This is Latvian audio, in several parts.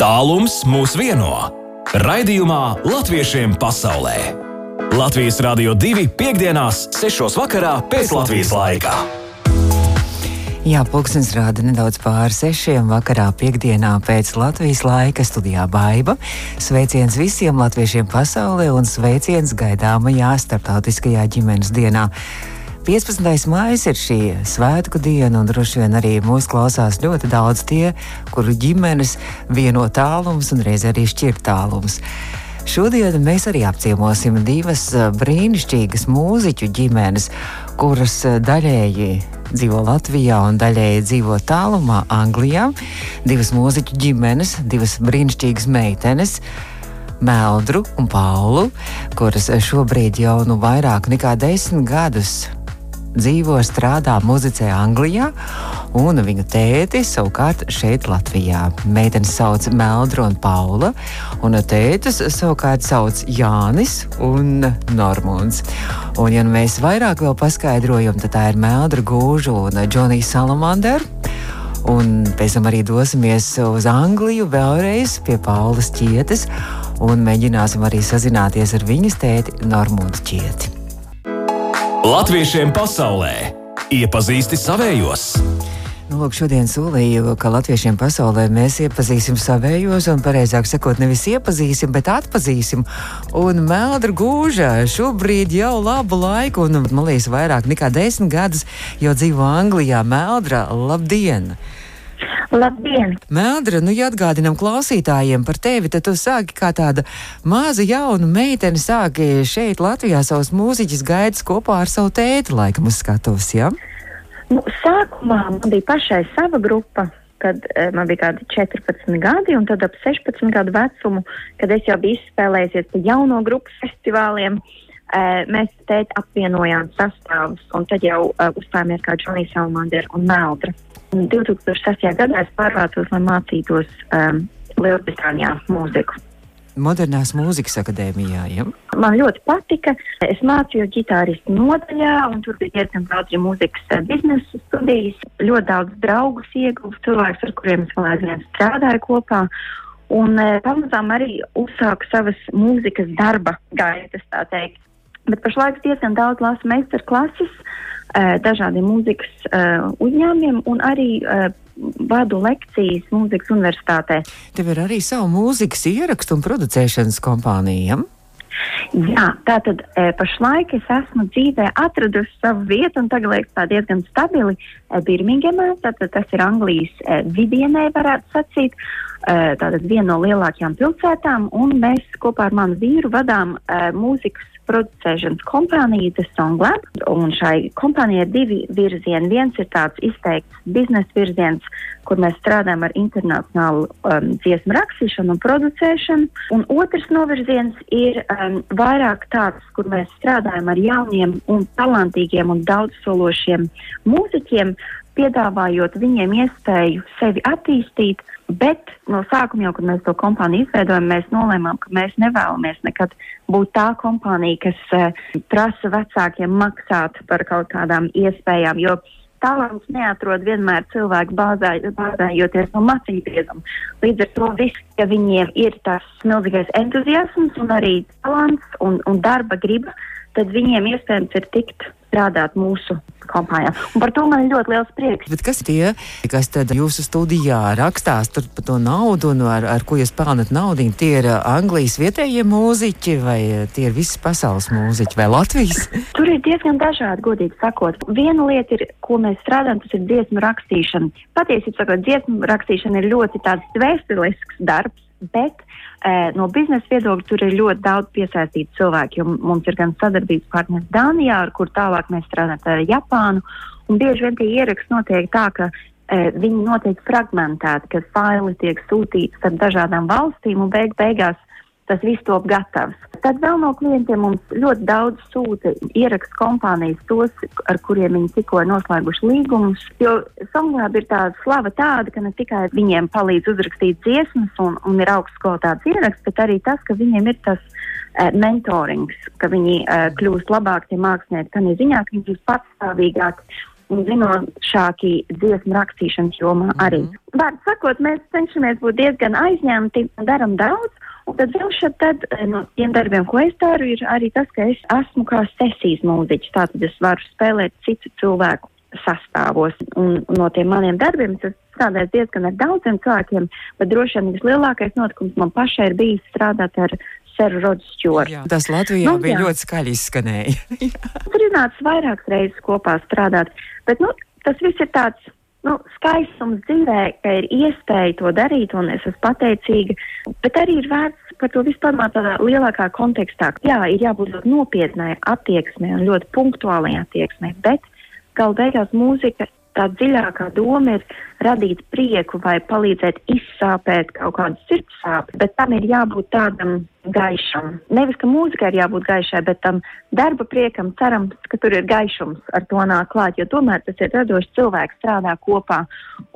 Tālums mūs vieno. Raidījumā Latviešiem pasaulē. Latvijas Rādio 2.5.6. vakarā pēc Latvijas laika. Jā, pulkstenis rāda nedaudz pāri sešiem vakarā, piekdienā pēc Latvijas laika studijā Baiva. Sveiciens visiem latviešiem pasaulē un sveiciens gaidāmajā starptautiskajā ģimenes dienā. 15. maija ir šī svētku diena, un droši vien arī mūsu klausās ļoti daudz tie, kuru ģimenes vieno tālums un reizē arī šķirt tālums. Šodien mēs arī apciemosim divas eh, brīnišķīgas mūziķu ģimenes, kuras eh, daļēji dzīvo Latvijā un daļēji dzīvo tālumā, Anglijā. Divas mūziķu ģimenes, divas brīnišķīgas meitenes. Meldru un Paulu, kuras šobrīd jau nu vairāk nekā desmit gadus dzīvo, strādā, muzicē Anglijā, un viņu tēti savukārt šeit Latvijā. Meitenes sauc Meldra un Paula, un tētis savukārt sauc Jānis un Normunds. Un, ja nu mēs vairāk vēl paskaidrojam, tad tā ir Meldra Gūža un Džonija Salamandera. Un pēc tam arī dosimies uz Angliju vēlreiz pie Paulas ķietes un mēģināsim arī sazināties ar viņas tēti Normundu ķieti. Latviešiem pasaulē iepazīsti savējos! Nu, lūk, šodien solīju, ka latviešiem pasaulē mēs iepazīsim savējos, un pareizāk sakot, nevis iepazīsim, bet atpazīsim. Un Meldra gūža šobrīd jau labu laiku, un man liekas, vairāk nekā desmit gadus jau dzīvo Anglijā. Meldra, labdien! Labdien! Mēldra, nu, ja atgādinām klausītājiem par tevi, tad tu sāki kā tāda maza jauna meitene, sāki šeit Latvijā savus mūziķus gaidas kopā ar savu tēti, laikam, uz skatuves, ja? Nu, sākumā man bija pašai sava grupa, kad eh, man bija kādi 14 gadi, un tad ap 16 gadu vecumu, kad es jau biju izspēlējies pa jauno grupu festivāliem, eh, mēs tēti apvienojām sastāvus, un tad jau eh, uzstājāmies kā Džonija Salmander un Meldra. 2006. gadā es pārvācos, lai mācītos um, Lielbritānijā mūziku. Modernās mūzikas akadēmijā. Ja? Man ļoti patika. Es mācījos ģitāristu nodaļā, un tur bija diezgan daudz mūzikas uh, biznesa studijas. Ļoti daudz draugus ieguvu, cilvēkus, ar kuriem es vēl aizvien strādāju kopā. Un pamazām arī uzsāku savas mūzikas darba gaitas, tā teikt. Bet pašlaik diezgan daudz lasu meistarklases, Eh, dažādiem mūzikas uh, uzņēmumiem un arī uh, vadu lekcijas mūzikas universitātē. Tev ir arī savu mūzikas ierakstu un producēšanas kompānija. Jā, tā tad e, pašlaik es esmu dzīvē atradusi savu vietu, un tagad liekas tā diezgan stabili e, Birmingemā. Tātad tas ir Anglijas e, vidienē, varētu sacīt. E, tātad viena no lielākajām pilsētām, un mēs kopā ar manu vīru vadām e, mūzikas producēšanas kompānija, The Song Lab. Un šai kompānijai ir divi virzieni. Viens ir tāds izteikts biznesa virziens, kur mēs strādājam ar internacionālu um, dziesmu rakstīšanu un producēšanu. Un otrs novirziens ir um, vairāk tāds, kur mēs strādājam ar jauniem un talantīgiem un daudzsološiem mūziķiem, piedāvājot viņiem iespēju sevi attīstīt, bet no sākuma jau, kad mēs to kompāniju izveidojam, mēs nolēmām, ka mēs nevēlamies nekad būt tā kompānija, kas uh, prasa vecākiem maksāt par kaut kādām iespējām, jo talants neatrod vienmēr cilvēku bāzē, bāzējoties no maciņu biezuma. Līdz ar to viss, ja viņiem ir tas milzīgais entuziasms un arī talants un, un darba griba, tad viņiem iespējams ir tikt strādāt mūsu kompānijā. Un par to man ir ļoti liels prieks. Bet kas tie, kas tad jūsu studijā rakstās par to naudu un ar, ar ko jūs pelnat naudu? Tie ir Anglijas vietējie mūziķi vai tie ir visas pasaules mūziķi vai Latvijas? Tur ir diezgan dažādi, godīgi sakot. Viena lieta ir, ko mēs strādājam, tas ir dziesmu rakstīšana. Patiesībā sakot, dziesmu rakstīšana ir ļoti tāds dvēselisks darbs, bet no biznesa viedokļa tur ir ļoti daudz piesaistītu cilvēku, jo mums ir gan sadarbības partners Dānijā, ar kur tālāk mēs strādājam ar Japānu. Un bieži vien tie ieraksti notiek tā, ka viņi notiek fragmentēti, ka faili tiek sūtīti starp dažādām valstīm un beig beigās tas viss top gatavs. Tad vēl no klientiem mums ļoti daudz sūta ierakstu kompānijas tos, ar kuriem viņi tikko noslēguši līgumus. Jo Songlāba ir tāda slava tāda, ka ne tikai viņiem palīdz uzrakstīt dziesmas un, un ir augsts kvalitātes ieraksts, bet arī tas, ka viņiem ir tas uh, mentorings, ka viņi uh, kļūst labāk tie mākslinieki, tā ziņā, ka viņi kļūst patstāvīgāki un zinošāki dziesmu rakstīšanas jomā mm -hmm. arī. Vārds sakot, mēs cenšamies būt diezgan aizņemti, darām daudz. Un tad vēl šeit tad, eh, no tiem darbiem, ko es daru, ir arī tas, ka es esmu kā sesijas mūziķis. Tātad es varu spēlēt citu cilvēku sastāvos. Un no tiem maniem darbiem es strādāju diezgan ar daudziem cilvēkiem, bet droši vien vislielākais notikums man pašai ir bijis strādāt ar seru Rodu Stjortu. Tas Latvijā nu, bija jā. ļoti skaļi izskanēja. Tur ir nācis vairākas reizes kopā strādāt, bet nu, tas viss ir tāds. Nu, skaistums dzīvē, ka ir iespēja to darīt, un es esmu pateicīga, bet arī ir vērts par to vispār tādā lielākā kontekstā. Jā, ir jābūt ļoti nopietnai attieksmei un ļoti punktuālai attieksmei, bet galu beigās mūzika tā dziļākā doma ir radīt prieku vai palīdzēt izsāpēt kaut kādu sirdsāpes, bet tam ir jābūt tādam gaišam. Nevis, ka mūzikai ir jābūt gaišai, bet tam darba priekam cerams, ka tur ir gaišums ar to nāk klāt, jo tomēr tas ir radošs cilvēks strādā kopā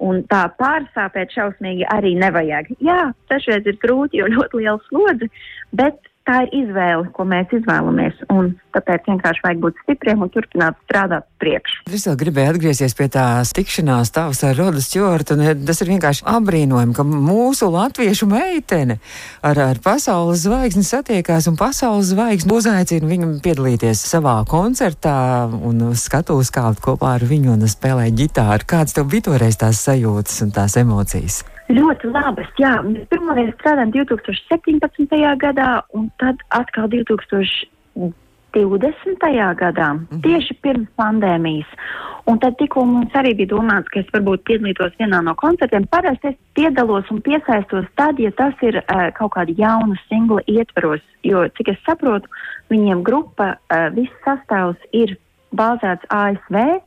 un tā pārsāpēt šausmīgi arī nevajag. Jā, dažreiz ir grūti, jo ļoti liela slodze, bet tā ir izvēle, ko mēs izvēlamies. Tāpēc vienkārši vajag būt stipriem un turpināt strādāt priekšu. Es vēl gribēju atgriezties pie tās tikšanās tavas ar Rodu Stjortu. Tas ir vienkārši apbrīnojami, ka mūsu latviešu meitene ar, ar pasaules zvaigzni satiekās un pasaules zvaigzni uzaicina viņu piedalīties savā koncertā un skatos kādu kopā ar viņu un spēlēt ģitāru. Kāds tev bija toreiz tās sajūtas un tās emocijas? Ļoti labas, jā. Mēs pirmoreiz strādājām 2017. gadā, un tad atkal 2020. gadā, mm -hmm. tieši pirms pandēmijas. Un tad tikko mums arī bija domāts, ka es varbūt piedalītos vienā no koncertiem. Parasti es piedalos un piesaistos tad, ja tas ir uh, kaut kāda jauna singla ietveros, jo, cik es saprotu, viņiem grupa, uh, viss sastāvs ir bāzēts ASV.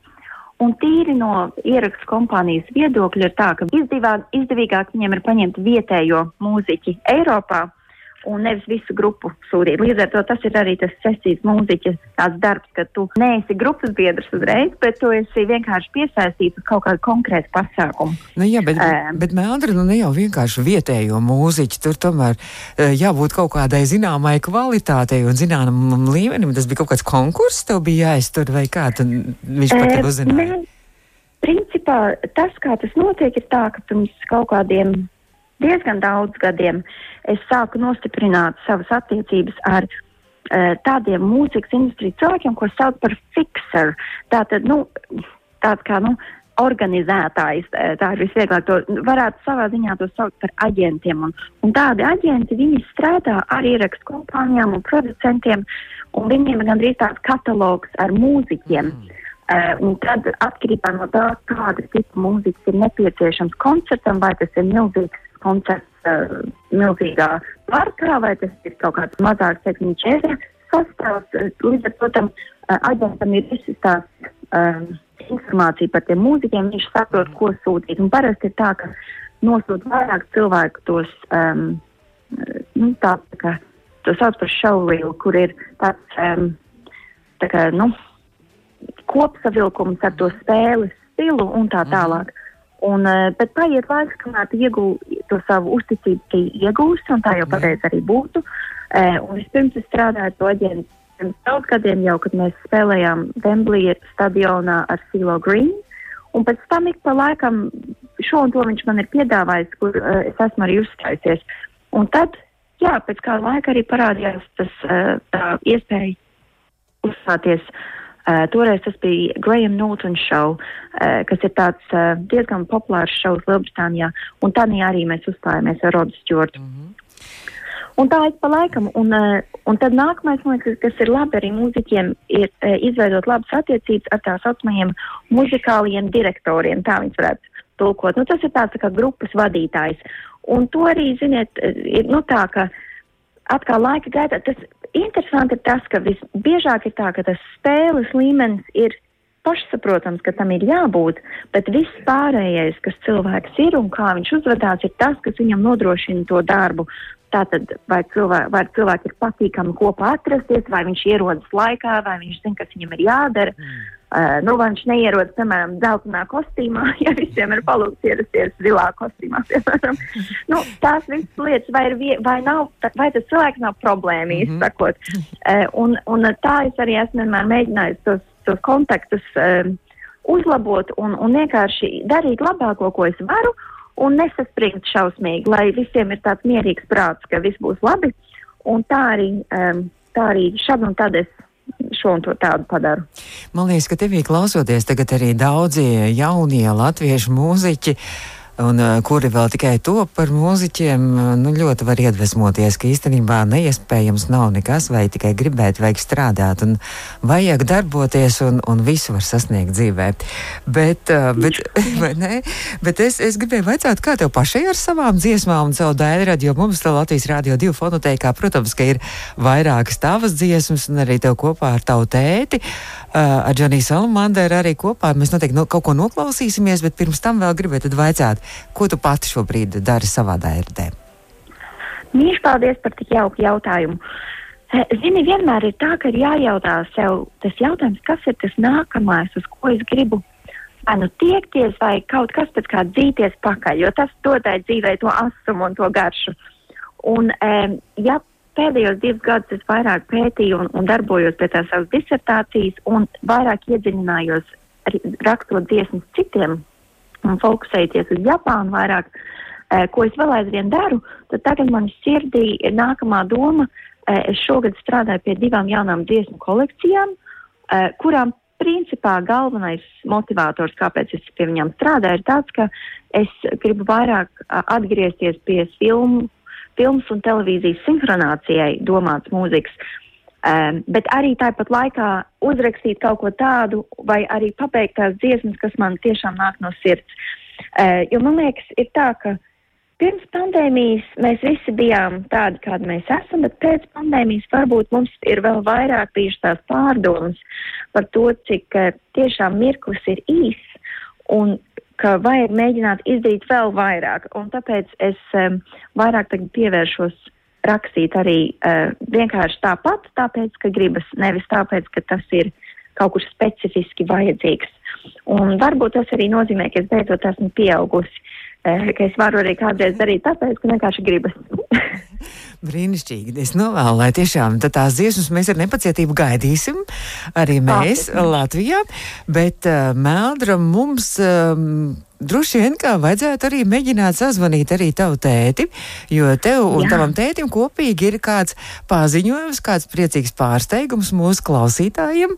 Un tīri no ierakstu kompānijas viedokļa ir tā, ka izdevāk, izdevīgāk viņiem ir paņemt vietējo mūziķi Eiropā un nevis visu grupu sūtīt. Līdz ar to tas ir arī tas sesijas mūziķa tāds darbs, ka tu neesi grupas biedrs uzreiz, bet tu esi vienkārši piesaistīts uz kaut kādu konkrētu pasākumu. Nu, jā, bet, um, bet Mēldri, nu ne jau vienkārši vietējo mūziķi, tur tomēr jābūt kaut kādai zināmai kvalitātei un zināmam līmenim. Tas bija kaut kāds konkurss, tev bija jāiztur vai kā, tad viņš pat tev uzzināja. Principā tas, kā tas notiek, ir tā, ka pirms kaut kādiem diezgan daudz gadiem es sāku nostiprināt savas attiecības ar uh, tādiem mūzikas industrijas cilvēkiem, ko sauc par fixer. Tātad, nu, tāds kā, nu, organizētājs, eh, tā ir visvieglāk to, varētu savā ziņā to saukt par aģentiem. Un, un tādi aģenti, viņi strādā ar ierakstu kompānijām un producentiem, un viņiem ir gandrīz tāds katalogs ar mūziķiem. Mm. Uh, un tad atkarībā no tā, kāda tipa mūzikas ir nepieciešams koncertam, vai tas ir milzīgs koncerts uh, milzīgā parkā, vai tas ir kaut kāds mazāks tehniķis ēzers sastāvs. Eh, līdz ar to tam uh, aģentam ir viss tās um, informācija par tiem mūziķiem, viņš saprot, ko sūtīt. Un parasti ir tā, ka nosūta vairāk cilvēku tos, um, nu, tā, tā kā, to sauc par showreel, kur ir tāds, um, tā kā, nu, kopsavilkums ar to spēles stilu un tā mhm. tālāk. Mm. Un, eh, bet paiet laiks, kamēr tu iegūsi to savu uzticību, ka iegūsi, un tā jau pateic arī būtu. Uh, un vispirms es strādāju to aģentu pirms daudz gadiem jau, kad mēs spēlējām Wembley stadionā ar Silo Green. Un pēc tam ik pa laikam šo un to viņš man ir piedāvājis, kur uh, es esmu arī uzstājusies. Un tad, jā, pēc kāda laika arī parādījās tas, uh, iespēja uzstāties uh, Uh, toreiz tas bija Graham Norton show, uh, kas ir tāds uh, diezgan populārs šovs Lielbritānijā, un tā arī mēs uzstājāmies ar Rodu Stjortu. Mm -hmm. Un tā ik pa laikam, un, uh, un tad nākamais, liekas, kas ir labi arī mūziķiem, ir uh, izveidot labas attiecības ar tā saucamajiem muzikāliem direktoriem, tā viņas varētu tulkot. Nu, tas ir tāds tā kā grupas vadītājs. Un to arī, ziniet, ir nu tā, ka atkal laika gaitā tas interesanti ir tas, ka visbiežāk ir tā, ka tas spēles līmenis ir pašsaprotams, ka tam ir jābūt, bet viss pārējais, kas cilvēks ir un kā viņš uzvedās, ir tas, kas viņam nodrošina to darbu. Tātad, vai cilvēki, vai cilvēki ir patīkami kopā atrasties, vai viņš ierodas laikā, vai viņš zina, kas viņam ir jādara. Mm. Uh, nu, viņš neierodas, piemēram, zeltainā kostīmā, ja visiem ir palūgts ierasties zilā kostīmā, nu, tās visas lietas, vai, ir, vai, nav, vai tas cilvēks nav problēma, mm -hmm. sakot. Uh, un, un tā es arī esmu vienmēr mēģinājis tos, tos kontaktus uh, uzlabot un, un vienkārši darīt labāko, ko es varu, un nesaspringt šausmīgi, lai visiem ir tāds mierīgs prāts, ka viss būs labi. Un tā arī, um, tā arī šad un tad es šo un to tādu padaru. Man liekas, ka tevī klausoties tagad arī daudzie jaunie latviešu mūziķi un uh, kuri vēl tikai top par mūziķiem, uh, nu, ļoti var iedvesmoties, ka īstenībā neiespējams nav nekas, vai tikai gribēt, vajag strādāt, un vajag darboties, un, un visu var sasniegt dzīvē. Bet, uh, bet, ne, bet es, es gribēju vaicāt, kā tev pašai ar savām dziesmām un savu daļradu, jo mums te Latvijas Rādio 2 fonoteikā, protams, ka ir vairākas tavas dziesmas, un arī tev kopā ar tavu tēti. Ar Džaniju Salamanderu arī kopā. Mēs noteikti no, kaut ko noklausīsimies, bet pirms tam vēl gribētu vaicāt, ko tu pati šobrīd dari savā dērdē? Mīļš, paldies par tik jauku jautājumu. Zini, vienmēr ir tā, ka ir jājautā sev tas jautājums, kas ir tas nākamais, uz ko es gribu vai nu tiekties, vai kaut kas pēc kā dzīties pakaļ, jo tas dod tai dzīvē to asumu un to garšu. Un, um, ja pēdējos divus gadus es vairāk pētīju un, un darbojos pie tās savas disertācijas un vairāk iedziļinājos rakstot dziesmas citiem un fokusēties uz Japānu vairāk, eh, ko es vēl aizvien daru, tad tagad man sirdī ir nākamā doma. Eh, es šogad strādāju pie divām jaunām dziesmu kolekcijām, eh, kurām principā galvenais motivators, kāpēc es pie viņām strādāju, ir tāds, ka es gribu vairāk atgriezties pie filmu filmas un televīzijas sinhronācijai domāts mūzikas, um, bet arī tāpat laikā uzrakstīt kaut ko tādu vai arī pabeigt tās dziesmas, kas man tiešām nāk no sirds. Uh, jo man liekas, ir tā, ka pirms pandēmijas mēs visi bijām tādi, kādi mēs esam, bet pēc pandēmijas varbūt mums ir vēl vairāk bijušas tās pārdomas par to, cik uh, tiešām mirklis ir īs un ka vajag mēģināt izdarīt vēl vairāk. Un tāpēc es um, vairāk pievēršos rakstīt arī uh, vienkārši tāpat, tāpēc, ka gribas, nevis tāpēc, ka tas ir kaut kur specifiski vajadzīgs. Un varbūt tas arī nozīmē, ka es beidzot esmu pieaugusi, uh, ka es varu arī kādreiz darīt tāpēc, ka vienkārši gribas. Brīnišķīgi. Es novēlu, lai tiešām tās dziesmas mēs ar nepacietību gaidīsim. Arī mēs Tā, Latvijā. Bet uh, Meldra mums. Um, Droši vien, kā vajadzētu arī mēģināt sazvanīt arī tavu tēti, jo tev un Jā. tavam tētim kopīgi ir kāds paziņojums, kāds priecīgs pārsteigums mūsu klausītājiem.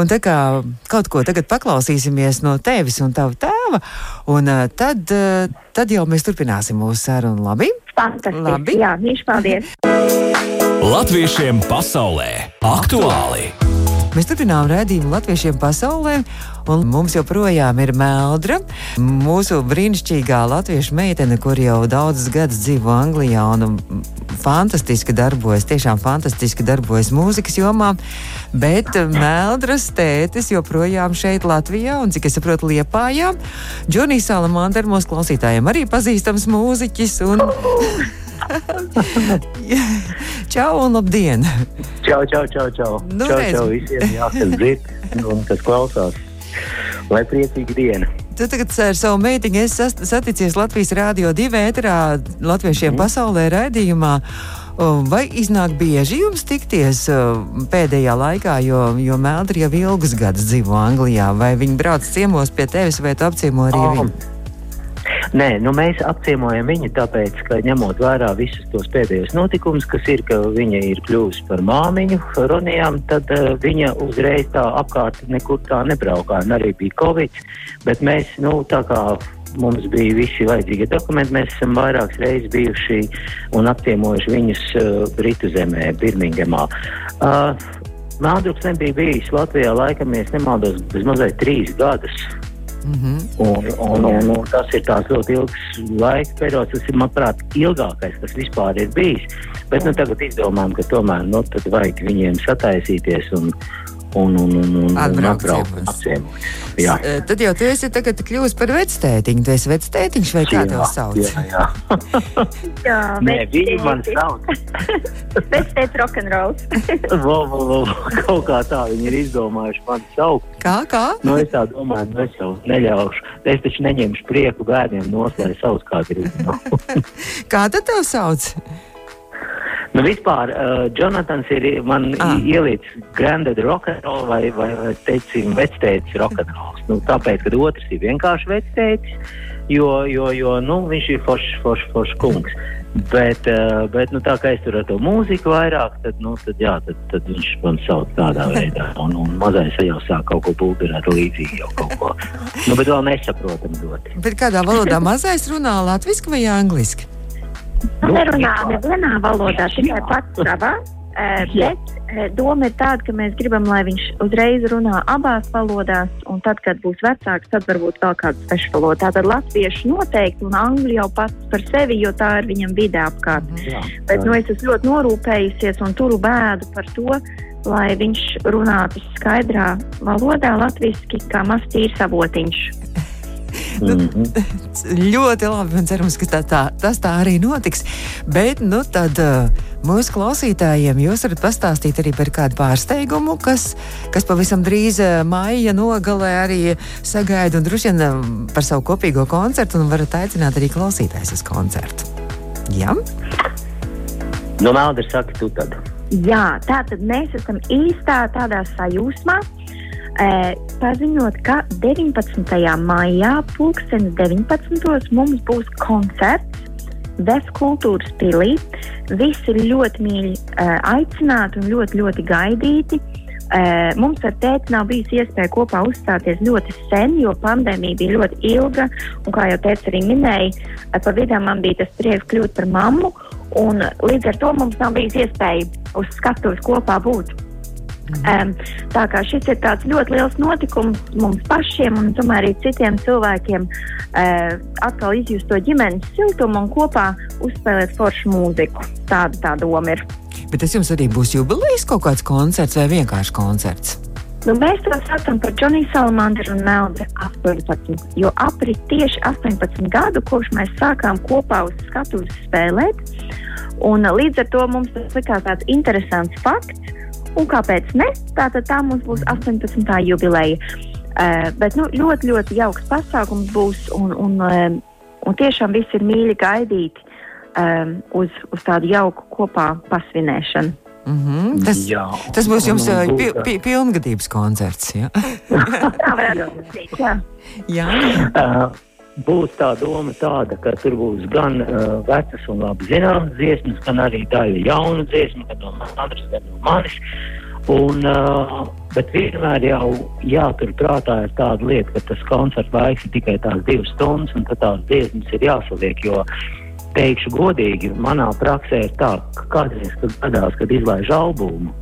Un tā kā kaut ko tagad paklausīsimies no tevis un tava tēva, un uh, tad, uh, tad jau mēs turpināsim mūsu sarunu. Labi? Fantastiski. Labi. Jā, viņš paldies. Latviešiem pasaulē aktuāli! Mēs turpinām redzējumu latviešiem pasaulē, un mums joprojām ir Meldra, mūsu brīnišķīgā latviešu meitene, kur jau daudzus gadus dzīvo Anglijā un fantastiski darbojas, tiešām fantastiski darbojas mūzikas jomā. Bet Meldras tētis joprojām šeit Latvijā, un cik es saprotu, Liepājā. Džonijs Salamanders mūsu klausītājiem arī pazīstams mūziķis. Un... čau un labdien! Čau, čau, čau, čau. Nu, čau, redz. čau visiem, jā, kas dzird un kas klausās. Lai priecīga diena! Tu tagad ar savu meitiņu esi saticies Latvijas Rādio 2 ēterā Latviešiem mm. pasaulē raidījumā. Vai iznāk bieži jums tikties pēdējā laikā, jo, jo Meldri jau ilgus gadus dzīvo Anglijā? Vai viņi brauc ciemos pie tevis, vai tu apciemo arī oh. viņu? Nē, nu mēs apciemojam viņu tāpēc, ka ņemot vērā visus tos pēdējos notikumus, kas ir, ka viņa ir kļuvusi par māmiņu Ronijām, tad uh, viņa uzreiz tā apkārt nekur tā nebraukā. Un arī bija Covid, bet mēs, nu, tā kā mums bija visi vajadzīgie dokumenti. Mēs esam vairākas reizes bijuši un apciemojuši viņus uh, Britu zemē, Birmingemā. Uh, Mēldrups nebija bijis Latvijā laikam, ja nemaldos, bez mazliet trīs gadus. Mm -hmm. un, un, un, un tas ir ļoti ilgs laika periods. Tas ir, manuprāt, ilgākais, kas vispār ir bijis. Bet nu, tagad izdomājam, ka tomēr nu, vajag viņiem sataisīties un, un, un, un, un, un atbraukt apciemot. Jā. Tad jau tu esi kļuvis par vectētiņu. Tu esi vectētiņš vai kā tev sauc? Jā, jā. jā Nē, viņi man sauc. Vectēts rock'n'rolls. vo, vo, vo, kaut kā tā viņi ir izdomājuši man saukt. Kā, kā? Nu, es tā domāju, nu, es jau neļaušu. Es taču neņemšu prieku bērniem noslēgt savus kā gribu. kā tad tev sauc? Nu, vispār, uh, Jonatans ir man ah. ielicis grandad rock'n'roll vai, vai, vai teiksim, vectēcis rock'n'rolls. Nu, tāpēc, ka otrs ir vienkārši vectēcis, jo, jo, jo nu, viņš ir foršs, foršs, foršs kungs. Bet, uh, bet nu, tā kā es tur ar to mūziku vairāk, tad, nu, tad, jā, tad, tad viņš man sauc tādā veidā. Un, un mazais jau sāk kaut ko pulbināt līdzīgi jau kaut ko. Nu, bet vēl nesaprotam ļoti. Bet kādā valodā mazais runā latviski vai angliski? Nu, nerunā nevienā valodā, tikai pats savā. Bet doma ir tāda, ka mēs gribam, lai viņš uzreiz runā abās valodās, un tad, kad būs vecāks, tad varbūt vēl kādu svešu valodu. Tātad latviešu noteikti, un angļu jau pats par sevi, jo tā ir viņam vidē apkārt. Mhm. Jā, Bet nu, es esmu ļoti norūpējusies un turu bēdu par to, lai viņš runātu skaidrā valodā, latviešu, kā mazs tīrs avotiņš. Nu, mm -hmm. Ļoti labi, cerams, ka tā, tā, tas tā arī notiks. Bet nu, tad, uh, mūsu klausītājiem jūs varat pastāstīt arī par kādu pārsteigumu, kas, kas pavisam drīz uh, maija nogalē arī sagaida un droši vien uh, par savu kopīgo koncertu, un varat aicināt arī klausītājus uz koncertu. Jā? Nu, Melda, saka, tu tad. Jā, tā tad mēs esam īstā tādā sajūsmā, paziņot, ka 19. maijā, 2019. mums būs koncerts Vēstures kultūras pilī. Visi ir ļoti mīļi aicināti un ļoti, ļoti gaidīti. Mums ar tēti nav bijusi iespēja kopā uzstāties ļoti sen, jo pandēmija bija ļoti ilga. Un, kā jau teicu, arī minēja, pa vidu man bija tas prieks kļūt par mammu. Līdz ar to mums nav bijusi iespēja uz skatuves kopā būt. Um, tā kā šis ir tāds ļoti liels notikums mums pašiem un tomēr arī citiem cilvēkiem uh, atkal izjust to ģimenes siltumu un kopā uzspēlēt foršu mūziku. Tāda tā doma ir. Bet tas jums arī būs jubilejas kaut kāds koncerts vai vienkārši koncerts? Nu, mēs to saucam par Džoniju Salamandru un Meldu 18. Jo aprit tieši 18 gadu, kopš mēs sākām kopā uz skatuves spēlēt. Un, līdz ar to mums tas likās tāds interesants fakts, Un kāpēc ne? Tātad tā mums būs 18. jubileja. Uh, bet nu, ļoti, ļoti jauks pasākums būs un, un, um, un tiešām visi ir mīļi gaidīti um, uz, uz tādu jauku kopā pasvinēšanu. Mm -hmm. tas, jā. tas būs jums pi, pi, pilngadības koncerts. Ja? tā varētu būt. Jā. jā. Uh, būs tā doma tāda, ka tur būs gan uh, vecas un labi zināmas dziesmas, gan arī daļa jaunu dziesmu, gan no manas, gan no manis. Un, uh, bet vienmēr jau jāturprātā ir tāda lieta, ka tas koncerts laiks ir tikai tās divas stundas, un tās dziesmas ir jāsaliek. Jo, teikšu godīgi, manā praksē ir tā, ka kādreiz, kad gadās, kad izlaiž albumu,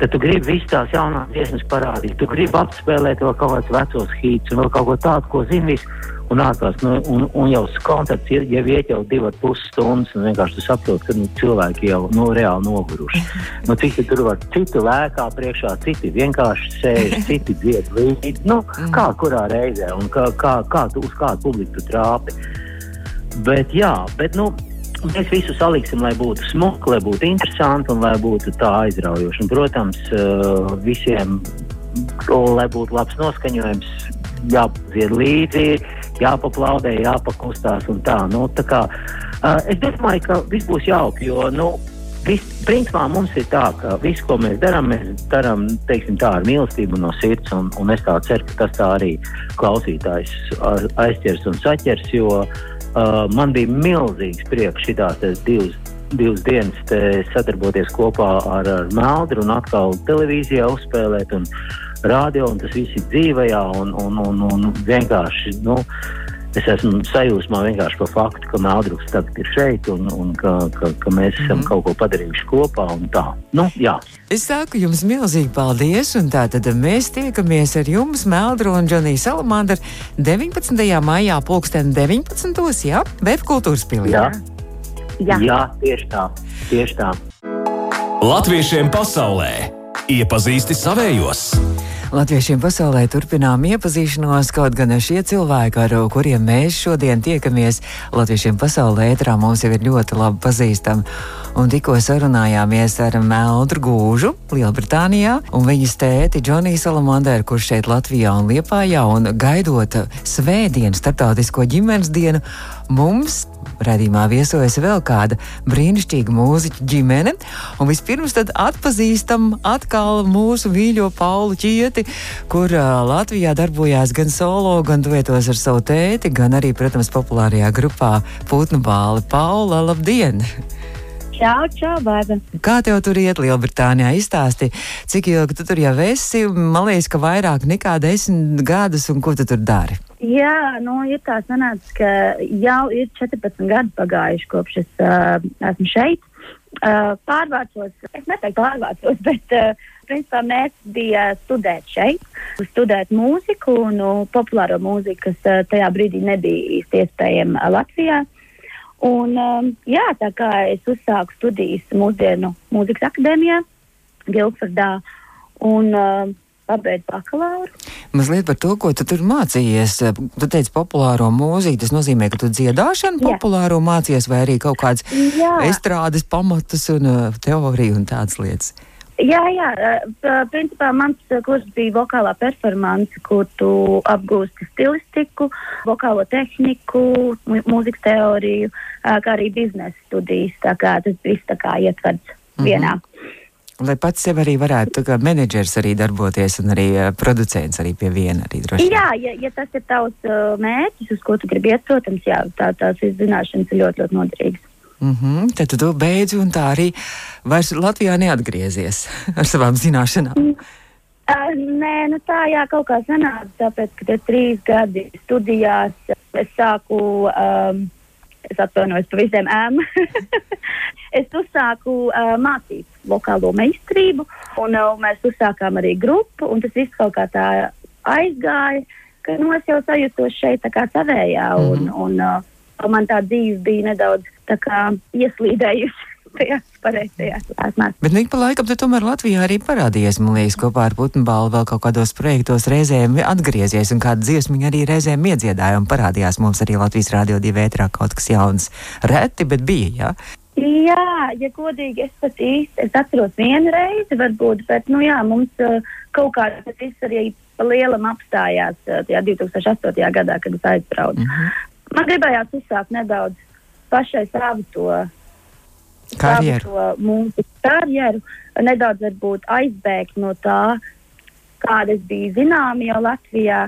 tad tu gribi visas tās jaunās dziesmas parādīt. Tu gribi apspēlēt vēl kaut kādus vecos hītus un vēl kaut ko tādu, ko zini visu un ārpus. Nu, un, un jau kontakts ir, jau iet jau divas puses stundas, un vienkārši tu saproti, ka nu, cilvēki jau nu, reāli noguruši. Nu, citi tur var, citi lēkā priekšā, citi vienkārši sēž, citi dzied līdzi. Nu, kā kurā reizē un kā, kā, kā tu uz kādu publiku trāpi. Bet jā, bet nu. Mēs visu saliksim, lai būtu smuki, lai būtu interesanti un lai būtu tā aizraujoši. Un, protams, uh, visiem, lai būtu labs noskaņojums, jāpadzied līdzi, jāpaplaudē, jāpakustās un tā. Nu, tā kā, uh, es domāju, ka viss būs jauki, jo, nu, Viss, principā mums ir tā, ka viss, ko mēs darām, mēs darām tā, ar mīlestību no sirds. Un, un es ceru, ka tas tā arī klausītājs aizķers un saķers. Jo uh, man bija milzīgs prieks šīs divas, divas dienas sadarboties kopā ar, ar Meldu un atkal televīzijā uzspēlēt. Un, radio, un tas viss ir dzīvajā. Un, un, un, un vienkārši nu, es esmu sajūsmā vienkārši par faktu, ka Mēldruks tagad ir šeit un, un ka, ka, ka mēs esam mm -hmm. kaut ko padarījuši kopā. Nu, jā. es saku jums milzīgi paldies, un tā tad mēs tiekamies ar jums, Meldru un Džoniju Salamandru 19. maijā, pulksten 19. Jā, Webkultūras pilī. Jā. Jā. jā, tieši tā. Tieši tā. Latviešiem pasaulē iepazīsti savējos! Latviešiem pasaulē turpinām iepazīšanos, kaut gan šie cilvēki, ar kuriem mēs šodien tiekamies, Latviešiem pasaulē ētrā mums jau ir ļoti labi pazīstami. Un tikko sarunājāmies ar Meldru Gūžu, Lielbritānijā, un viņas tēti Džoniju Salamandēru, kurš šeit Latvijā un Liepājā, un gaidot svētdienu, starptautisko ģimenes dienu, mums Radījumā viesojas vēl kāda brīnišķīga mūziķa ģimene, un vispirms tad atpazīstam atkal mūsu mīļo Paulu Čieti, kur uh, Latvijā darbojās gan solo, gan duetos ar savu tēti, gan arī, protams, populārajā grupā Putnu bāli. Paula, labdien! Čau, čau, baiba. Kā tev tur iet Lielbritānijā? Izstāsti, cik ilgi tu tur jau esi? Man liekas, ka vairāk nekā desmit gadus, un ko tu tur dari? Jā, nu, ir tā sanācis, ka jau ir 14 gadi pagājuši kopš es uh, esmu šeit. Uh, pārvācos, es neteiktu pārvācos, bet uh, principā mērķis bija studēt šeit, studēt mūziku, nu, populāro mūziku, kas uh, tajā brīdī nebija īsti iespējama Latvijā. Un, um, jā, tā kā es uzsāku studijas mūsdienu mūzikas akadēmijā, Gilfordā, un uh, pabeidzu bakalauru. Mazliet par to, ko tu tur mācījies. Tu teici populāro mūziku, tas nozīmē, ka tu dziedāšanu Jā. populāro mācījies vai arī kaut kādas Jā. estrādes pamatus un uh, teoriju un tādas lietas. Jā, jā, uh, principā mans uh, kurs bija vokālā performance, kur tu apgūsti stilistiku, vokālo tehniku, mūzikas teoriju, uh, kā arī biznesa studijas. Tā kā tas viss tā kā ietverts Mhm. vienā. Lai pats sev arī varētu, kā menedžers arī darboties un arī uh, producents arī pie viena arī. Jā, ja, ja tas ir tavs uh, mērķis, uz ko tu gribi iet, protams, jā, tā, tās zināšanas ir ļoti, ļoti noderīgas. Mm -hmm, tad tu to beidzi un tā arī vairs Latvijā neatgriezies ar savām zināšanām. Uh, nē, nu tā jā, kaut kā sanāca, tāpēc, ka tie trīs gadi studijās es sāku, um, es atvainojos par visiem ēm, es uzsāku uh, mācīt vokālo meistarību, un uh, mēs uzsākām arī grupu, un tas viss kaut kā tā aizgāja, ka nu, es jau sajūtos šeit tā kā savējā, un, un uh, man tā dzīve bija nedaudz kā ieslīdējusi tajās pareizajās lēsmās. Bet nu, ik pa laikam tu tomēr Latvijā arī parādījies, man liekas, kopā ar Putnbālu vēl kaut kādos projektos reizēm atgriezies un kāda dziesmiņa arī reizēm iedziedāja un parādījās mums arī Latvijas Rādio 2 ētrā kaut kas jauns. Reti, bet bija, jā. Jā, ja godīgi, es pat īsti es atceros vienu reizi, varbūt, bet, nu jā, mums uh, kaut kā tas viss arī pa lielam apstājās uh, tajā 2008. gadā, kad es aizbraucu. Mm -hmm. Man gribējās uzsākt nedaudz pašai savu to Karjeru. mūzikas karjeru, nedaudz varbūt aizbēgt no tā, kāda es biju zināma jau Latvijā.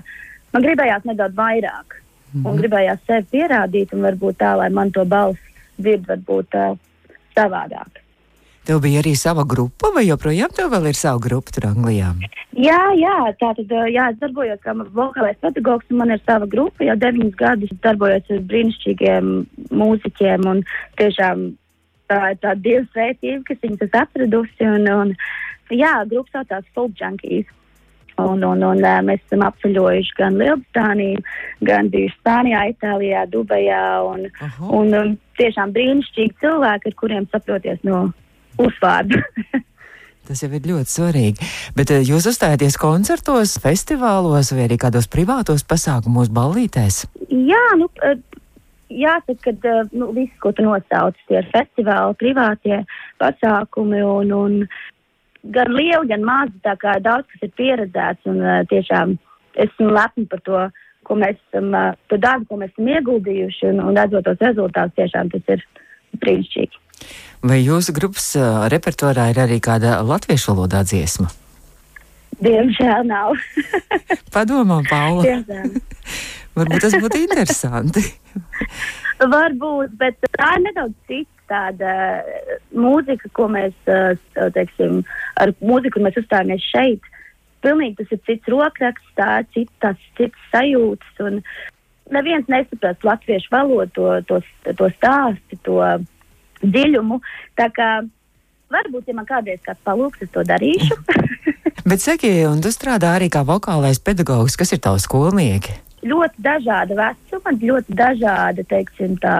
Man gribējās nedaudz vairāk, mm -hmm. un gribējās sevi pierādīt, un varbūt tā, lai man to balss dzird, varbūt uh, savādāk. Tev bija arī sava grupa, vai joprojām tev vēl ir sava grupa tur Anglijā? Jā, jā, tā tad, jā, es darbojos kā vokālais pedagogs, un man ir sava grupa jau deviņus gadus. Darbojos ar brīnišķīgiem mūziķiem, un tiešām tā ir tā dieva svētība, kas viņus ir atradusi. Un, un, jā, grupa saucās Folk Junkies. Un, un, un mēs esam apceļojuši gan Lielbritāniju, gan bijuši Spānijā, Itālijā, Dubajā. Un, Aha. un, un tiešām brīnišķīgi cilvēki, ar kuriem saproties no uzvārdu. Tas jau ir ļoti svarīgi. Bet jūs uzstājaties koncertos, festivālos vai arī kādos privātos pasākumos, ballītēs? Jā, nu, jāsaka, ka eh, nu, viss, ko tu nosauc, tie ir festivāli, privātie pasākumi un, un gan lieli, gan mazi. Tā kā daudz kas ir pieredzēts un uh, tiešām esmu lepna par to, ko mēs esam, uh, to darbu, ko mēs esam ieguldījuši un, un redzot tos rezultātus, tiešām tas ir brīnišķīgi. Vai jūsu grupas repertuārā ir arī kāda latviešu valodā dziesma? Diemžēl nav. Padomā, Paula. Diemžēl. Varbūt tas būtu interesanti. Varbūt, bet tā ir nedaudz cita tāda eh, mūzika, ko mēs, eh, teiksim, ar mūziku mēs uzstājamies šeit. Pilnīgi tas ir cits rokraksts, tā ir cits, tas cits sajūtas. Un neviens nesaprast latviešu valodu, to, to, to stāstu, to dziļumu. Tā kā varbūt, ja man kādreiz kāds palūgs, es to darīšu. Bet saki, un tu strādā arī kā vokālais pedagogs, kas ir tavs skolnieki? Ļoti dažāda vecuma, ļoti dažāda, teiksim, tā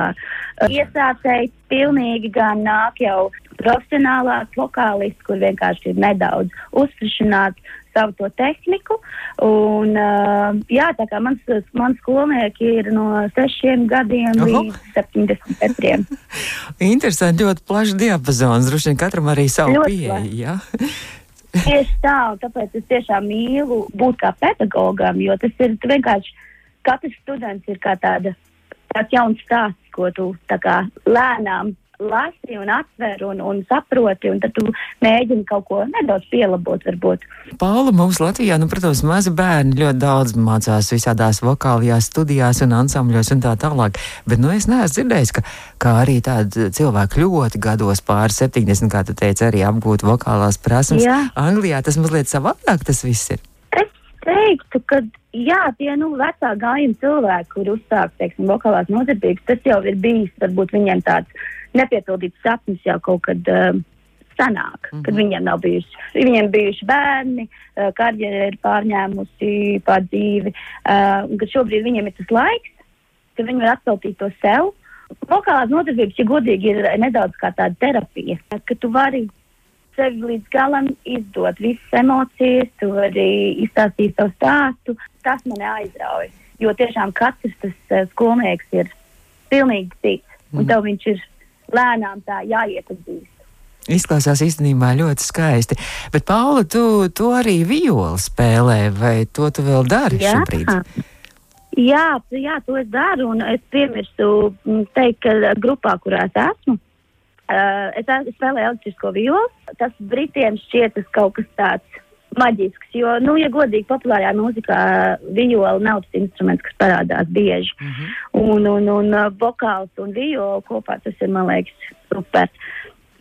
iesācēji pilnīgi gan nāk jau profesionālās vokālisti, kur vienkārši ir nedaudz uzfrišināt savu to tehniku. Un, uh, jā, tā kā mans, mans skolnieki ir no sešiem gadiem Oho. līdz 74. Interesanti, ļoti plašs diapazons. Droši vien katram arī savu. Jā? Tieši tā, un tāpēc es tiešām mīlu būt kā pedagogam, jo tas ir vienkārši katrs students ir kā tāda tāds jauns stāsts, ko tu kā lēnām lasi un atver un, un saproti, un tad tu mēģini kaut ko nedaudz pielabot, varbūt. Paula, mums Latvijā, nu, protams, mazi bērni ļoti daudz mācās visādās vokālajās studijās un ansambļos un tā tālāk, bet, nu, es neesmu dzirdējis, ka, ka arī tādi cilvēki ļoti gados pār 70, kā tu teici, arī apgūt vokālās prasmes. Jā. Anglijā tas mazliet savādāk tas viss ir. Teiktu, ka jā, tie nu, vecā gājuma cilvēki, kur uzsāk teiksim, vokālās nodarbības, tas jau ir bijis varbūt viņiem tāds nepiepildīts sapnis jau kaut kad. Uh, Sanāk, mm -hmm. kad viņiem nav bijuši, viņiem bijuši bērni, uh, karjera ir pārņēmusi pār dzīvi, uh, šobrīd viņiem ir tas laiks, ka viņi var atveltīt to sev. Vokālās nodarbības, ja godīgi, ir nedaudz kā tāda terapija, ka tu vari sevi līdz galam izdot visas emocijas, tu vari izstāstīt savu stāstu. Tas man aizrauja, jo tiešām katrs tas uh, skolnieks ir pilnīgi cits, un Mhm. tev viņš ir lēnām tā jāiepazīst. Izklausās īstenībā ļoti skaisti. Bet, Paula, tu, tu arī violi spēlē, vai to tu vēl dari šobrīd? Jā, jā, to es daru, un es piemirstu mm, teikt, ka grupā, kurā es esmu, uh, es, es spēlēju elektrisko violu. Tas Britiem šķiet tas kaut kas tāds maģisks, jo, nu, ja godīgi, populārajā mūzikā viola nav tas instruments, kas parādās bieži. Mm -hmm. Un, un, un uh, vokāls un viola kopā tas ir, man liekas, super.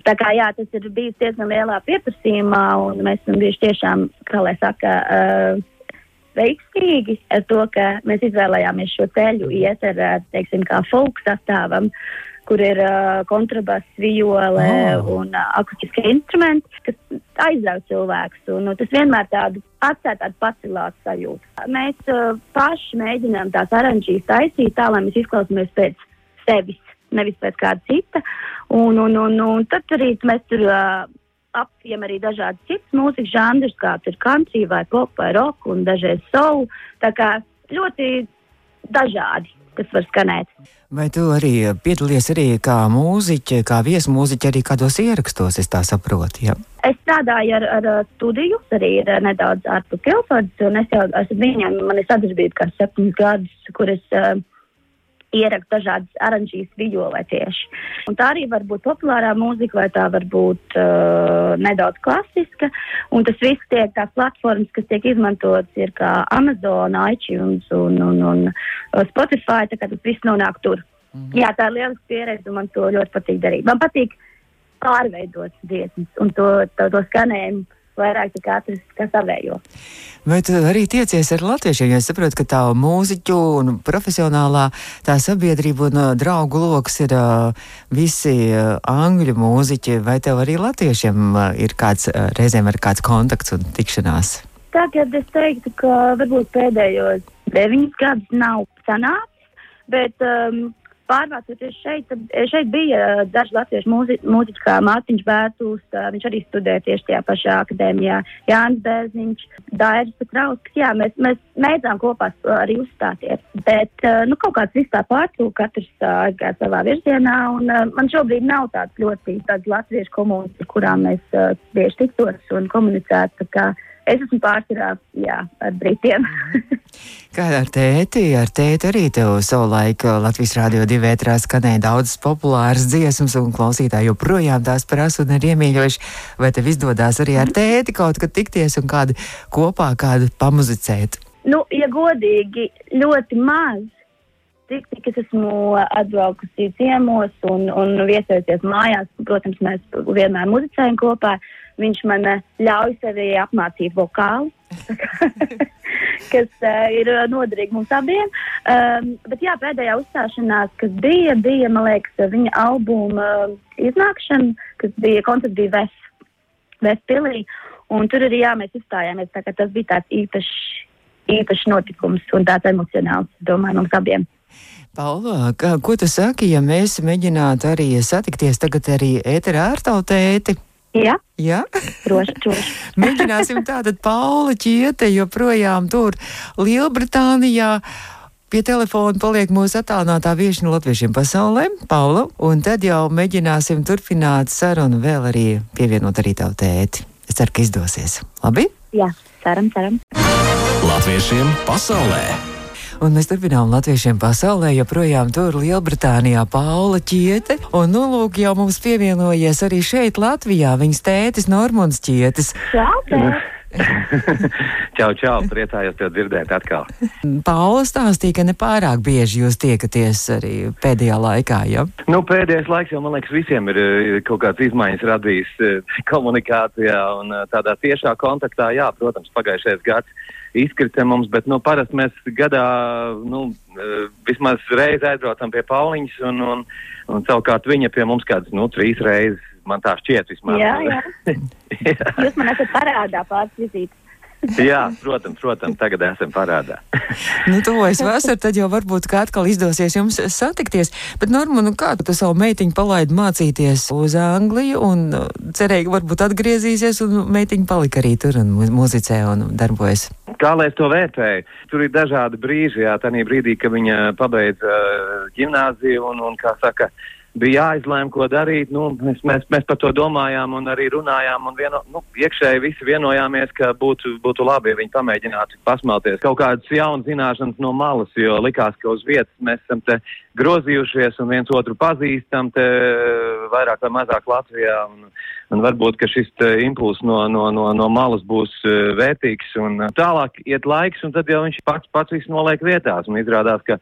Tā kā jā, tas ir bijis diezgan lielā pieprasījumā, un mēs esam bijuši tiešām, kā lai saka, uh, veiksmīgi ar to, ka mēs izvēlējāmies šo ceļu, iet ar, uh, teiksim, kā folk sastāvam, kur ir uh, kontrabass, viole Oh. un uh, akustiskie instrumenti, kas aizrauj cilvēkus. Un, nu, tas vienmēr tādu atstāja tādu pacilātu sajūtu. Mēs uh, paši mēģinām tās oranžīs taisīt tā, lai mēs izklausāmies pēc sevis, nevis pēc kāda cita. Un, un, un, un tad arī mēs tur uh, apjām arī dažādas citas mūzikas žanrus, kāds ir country vai pop vai rock un dažreiz soul. Tā kā ļoti dažādi, kas var skanēt. Vai tu arī piedalies arī kā mūziķe, kā viesmūziķe arī kādos ierakstos, es tā saprotu? Ja? Es strādāju ar, ar studiju, arī ir nedaudz ārpus Kilfordas, un es jau esmu viņiem, man ir sadarbība kā septiņus gadus, kur es uh, ierakstu dažādas oranžīs violē tieši. Un tā arī var būt populārā mūzika, vai tā var būt uh, nedaudz klasiska. Un tas viss tiek tās platformas, kas tiek izmantotas, ir kā Amazon, iTunes un, un, un uh, Spotify, tā kā tas viss nonāk tur. Mm -hmm. Jā, tā ir lieliska pieredze, un man to ļoti patīk darīt. Man patīk pārveidot dziesmas un to, to, to skanējumu vairāk kā katrs kā savējo. Vai tu arī tiecies ar latviešiem? Jo es saprotu, ka tā mūziķu un profesionālā tā sabiedrība un uh, draugu lokus ir uh, visi uh, angļu mūziķi. Vai tev arī latviešiem uh, ir kāds uh, reizēm ar kāds kontakts un tikšanās? Tagad es teiktu, ka varbūt pēdējos deviņus gadus nav sanācis, bet um, pārvācoties šeit, tad šeit bija uh, daži latviešu mūzi, mūziķi, kā Mārtiņš Bērtūs, viņš arī studēja tieši tajā pašā akadēmijā, Jānis Bērziņš, Dairis Petrauskas, jā, mēs, mēs mēdzām kopā uh, arī uzstāties, bet, nu, kaut kāds viss tā pārtrūk, katrs aizgāja savā virzienā, un man šobrīd nav tāds ļoti tāds latviešu komunas, ar kurām mēs bieži tiktos un komunicētu, es esmu jā, ar Britiem. Kā ar tēti? Ar tēti arī tev savulaik Latvijas Rādio 2 vētrā skanēja daudzas populāras dziesmas, un klausītāji joprojām tās prasa un ir iemīļojuši. Vai tev izdodas arī ar tēti kaut kad tikties un kādu kopā kādu pamuzicēt? Nu, ja godīgi, ļoti maz. Tik, cik es esmu atbraukusi ciemos un, un viesojusies mājās, protams, mēs vienmēr muzicējam kopā. Viņš man eh, ļauj sevi apmācīt vokālu, kas uh, ir eh, noderīgi mums abiem. Um, bet jā, pēdējā uzstāšanās, kas bija, bija, liekas, viņa albuma uh, iznākšana, kas bija koncerts bija Vestpilī. Un tur arī jā, mēs izstājāmies, tā kā tas bija tāds īpašs, īpašs notikums un tāds emocionāls, domāju, mums abiem. Paula, kā, ko tu saki, ja mēs mēģinātu arī satikties tagad arī ēterā ar tavu tēti? Jā, Jā, droši, droši. mēģināsim tātad Paula ķiete joprojām tur Lielbritānijā. Pie telefona paliek mūsu attālinātā viešņa latviešiem pasaulē, Paula, un tad jau mēģināsim turpināt sarunu vēl arī pievienot arī tavu tēti. Es ceru, ka izdosies. Labi? Jā, ceram, ceram. Latviešiem pasaulē! Un mēs turpinām latviešiem pasaulē, joprojām tur Lielbritānijā Paula Čiete. Un, nu, lūk, jau mums pievienojies arī šeit Latvijā viņas tētis Normons Čietis. Čau, čau, čau, priecājos tev dzirdēt atkal. Paula stāstīja, ka nepārāk bieži jūs tiekaties arī pēdējā laikā, ja? Nu, pēdējais laiks jau, man liekas, visiem ir kaut kāds izmaiņas radījis eh, komunikācijā un eh, tādā tiešā kontaktā. Jā, protams, pagājušais gads izkrita mums, bet, nu, parasti mēs gadā, nu, vismaz reizi aizbraucam pie Pauliņas un, un, un savukārt viņa pie mums kādas, nu, trīs reizes man tā šķiet vismaz. Jā, jā. jā. Jūs man esat parādā pāris vizītes. Jā, protams, protams, tagad esam parādā. nu, tuvojas vasara, tad jau varbūt kā atkal izdosies jums satikties. Bet, Norma, nu kā tu savu meitiņu palaidi mācīties uz Angliju un uh, cerēji, ka varbūt atgriezīsies un meitiņa palika arī tur un muzicē un darbojas? Kā lai es to vērtēju? Tur ir dažādi brīži, jā, tā brīdī, kad viņa pabeidza uh, gimnāziju un, un kā saka, uh, bija jāizlēma, ko darīt. Nu, mēs, mēs, mēs par to domājām un arī runājām. Un vieno, nu, iekšēji visi vienojāmies, ka būtu, būtu labi, ja viņi pamēģinātu pasmelties kaut kādas jaunas zināšanas no malas, jo likās, ka uz vietas mēs esam te grozījušies un viens otru pazīstam te vairāk vai mazāk Latvijā. Un, un varbūt, šis impulss no, no, no, no malas būs uh, vērtīgs. Un tālāk iet laiks, un tad jau viņš pats, pats viss noliek vietās. Un izrādās, ka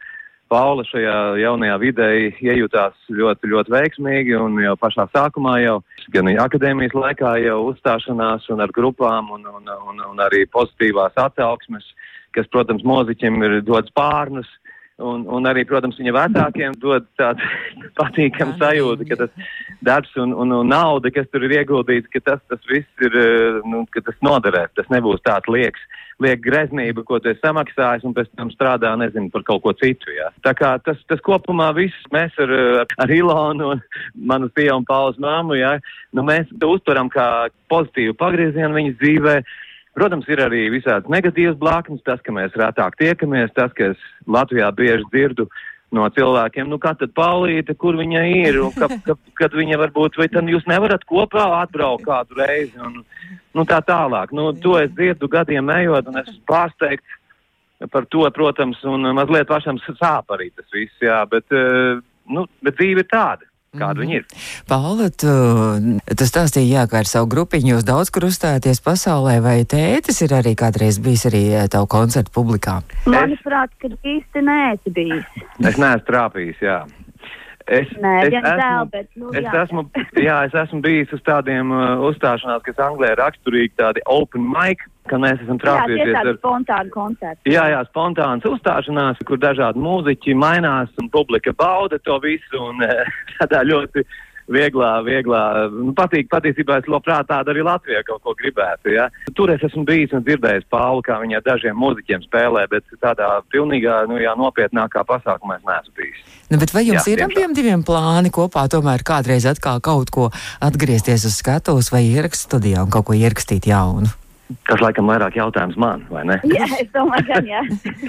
Paula šajā jaunajā vidē iejutās ļoti, ļoti veiksmīgi un jau pašā sākumā jau gan akadēmijas laikā jau uzstāšanās un ar grupām un, un, un, un arī pozitīvās atsauksmes, kas, protams, mūziķiem ir dots pārnus. Un, un arī, protams, viņa vecākiem dod tādu patīkamu sajūtu, ka tas darbs un, un, un nauda, kas tur ir ieguldīts, ka tas, tas viss ir, nu, ka tas noderēs, tas nebūs tāds liekas liek greznība, ko tu esi samaksājis, un pēc tam strādā, nezinu, par kaut ko citu. Jā. Tā kā tas, tas kopumā viss mēs ar, ar Ilonu un manu un Paulas māmu, jā, nu mēs to uztveram kā pozitīvu pagriezienu viņas dzīvē. Protams, ir arī visāds negatīvs blākums, tas, ka mēs rētāk tiekamies, tas, ka es Latvijā bieži dzirdu no cilvēkiem, nu kā tad Paulīte, kur viņa ir, un ka, ka, kad viņa varbūt, vai tad jūs nevarat kopā atbraukt kādu reizi, un nu, tā tālāk. Nu, to es dzirdu gadiem ejot, un es pārsteigts par to, protams, un mazliet pašam sāp arī tas viss, jā, bet, eh, nu, bet dzīve ir tāda kāda mm. viņi ir. Paula, tu, tu stāstīji, jā, ka ar savu grupiņu jūs daudz kur uzstājaties pasaulē, vai tētis ir arī kādreiz bijis arī eh, tavu koncertu publikā? Manuprāt, ka īsti neesi bijis. Es neesmu trāpījis, jā. Es, Nē, es, esmu, bet, nu, es, jā. esmu, jā, es esmu bijis uz tādiem uh, uzstāšanās, kas Anglijā ir raksturīgi, tādi open mic, ka mēs esam trāpījušies ar spontānu koncertu. Jā, jā, spontānas uzstāšanās, kur dažādi mūziķi mainās un publika bauda to visu un uh, tādā ļoti vieglā, vieglā, nu, patīk, patiesībā es labprāt tādu arī Latvijā kaut ko gribētu, ja. Tur es esmu bijis un dzirdējis Paulu, kā viņa dažiem mūziķiem spēlē, bet tādā pilnīgā, nu jā, nopietnākā pasākumā es neesmu bijis. Nu, bet vai jums jā, ir abiem diviem plāni kopā tomēr kādreiz atkal kaut ko atgriezties uz skatuves vai ierakst studijā un kaut ko ierakstīt jaunu? Tas laikam vairāk jautājums man, vai ne? Jā, es domāju, ka jā.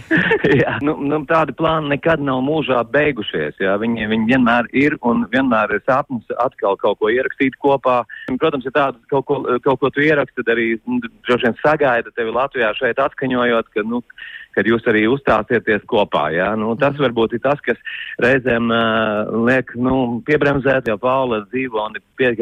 jā nu, nu, tādi plāni nekad nav mūžā beigušies. Jā. Viņi, viņi vienmēr ir un vienmēr ir sapnis atkal kaut ko ierakstīt kopā. Protams, ja tādu kaut ko, kaut ko tu ieraksti, tad arī nu, droši vien sagaida tevi Latvijā šeit atskaņojot, ka, nu, kad jūs arī uzstāsieties kopā. Ja? Nu, tas varbūt ir tas, kas reizēm uh, liek nu, piebremzēt, jo Paula dzīvo un ir pie,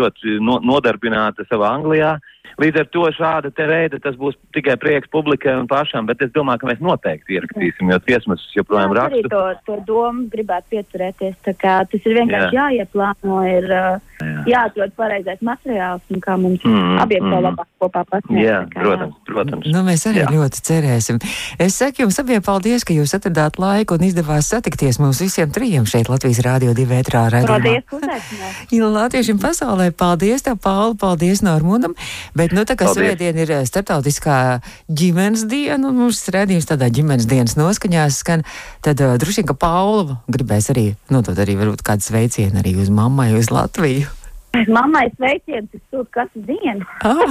ļoti no, nodarbināta savā Anglijā. Līdz ar to šāda te veida tas būs tikai prieks publikai un pašam, bet es domāju, ka mēs noteikti ierakstīsim, jo tiesmas joprojām raksta. Es arī to, to domu gribētu pieturēties, tā kā tas ir vienkārši Jā. jāieplāno, ir uh, Jā. jāatrod pareizais materiāls un kā mums mm, abiem mm. to labāk kopā pasniegt. Jā, kā, protams, protams. Nu, mēs arī Jā. ļoti cerēsim. Es saku jums abiem paldies, ka jūs atradāt laiku un izdevās satikties mums visiem trijiem šeit Latvijas Rādio 2 vētrā raidījumā. Paldies, Latviešiem pasaulē, paldies tev, Pauli, paldies Normundam. Bet nu, tā kā svētdien ir eh, starptautiskā ģimenes diena, un mums redzījums tādā ģimenes dienas noskaņās skan, tad uh, droši vien, ka Paula gribēs arī, nu, tad arī varbūt kādu sveicienu arī uz mammai, uz Latviju. Mammai sveiciens ir sūta katru dienu. Ah.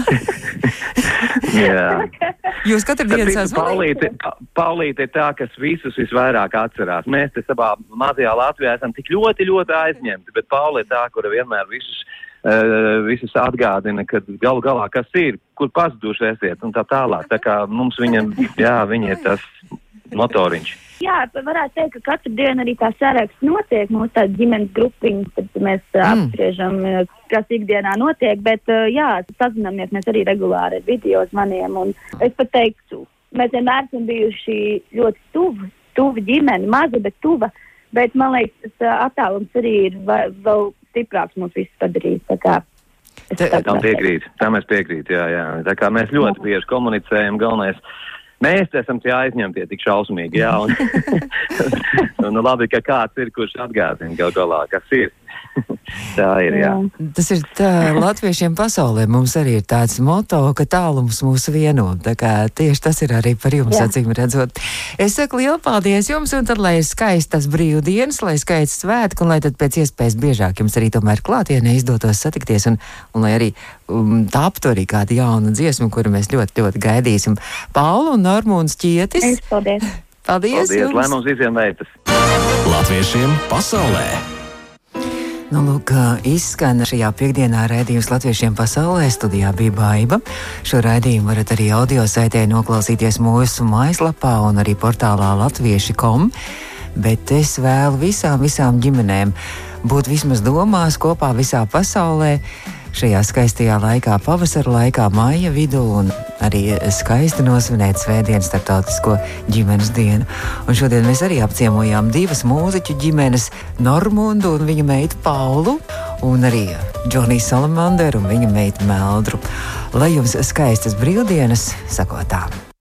Jūs katru dienu sasaucat? Paulīte ir tā, kas visus visvairāk atcerās. Mēs te savā mazajā Latvijā esam tik ļoti, ļoti aizņemti, bet Paulīte ir tā, kura vienmēr visus uh, visus atgādina, ka galu galā kas ir, kur pazuduši esiet un tā tālāk. Tā kā mums viņam, jā, viņa ir tas motoriņš. Jā, varētu teikt, ka katru dienu arī tā saraksts notiek. Mūsu tāda ģimenes grupiņa, tad mēs mm. apspriežam, kas ikdienā notiek. Bet, jā, sazināmies mēs arī regulāri ar video zvaniem. Un es pat teiktu, mēs vienmēr esam bijuši ļoti tuvi, tuvi ģimeni, maza, bet tuva. Bet man liekas, tas attālums arī ir vēl stiprāks mums visus padarījis. Tam piekrīt, tam es piekrītu, jā, jā. Tā kā mēs ļoti bieži komunicējam, galvenais Mēs esam tie aizņemtie tik šausmīgi, jā, un, un nu, labi, ka kāds ir, kurš atgādina gal galā, kas ir. tā ir. Jā. Tas ir tā, latviešiem pasaulē. Mums arī ir tāds moto, ka tālums mūs vieno. Tieši tas ir arī par jums, jā. acīm redzot. Es saku lielu paldies jums, un tad, lai ir skaistas brīvdienas, lai skaists svētki, un lai tad pēc iespējas biežāk jums arī tomēr klātienē izdotos satikties, un, un lai arī um, taptu arī kāda jauna dziesma, kuru mēs ļoti, ļoti gaidīsim. Paula un Normūns Čietis. Es, paldies! Paldies! paldies jums. lai mums visiem veicas! Latviešiem pasaulē! Nu, lūk, izskan šajā piekdienā raidījums Latviešiem pasaulē. Studijā bija baiva. Šo raidījumu varat arī audio saitē noklausīties mūsu mājaslapā un arī portālā latvieši.com. Bet es vēlu visām, visām ģimenēm būt vismaz domās kopā visā pasaulē šajā skaistajā laikā, pavasara laikā, māja vidū, un arī skaisti nosvinēt Svētdienas starptautisko ģimenes dienu. Un šodien mēs arī apciemojām divas mūziķu ģimenes, Normundu un viņa meitu Paulu, un arī Džoniju Salamanderu un viņa meitu Meldru. Lai jums skaistas brīvdienas, sakotām!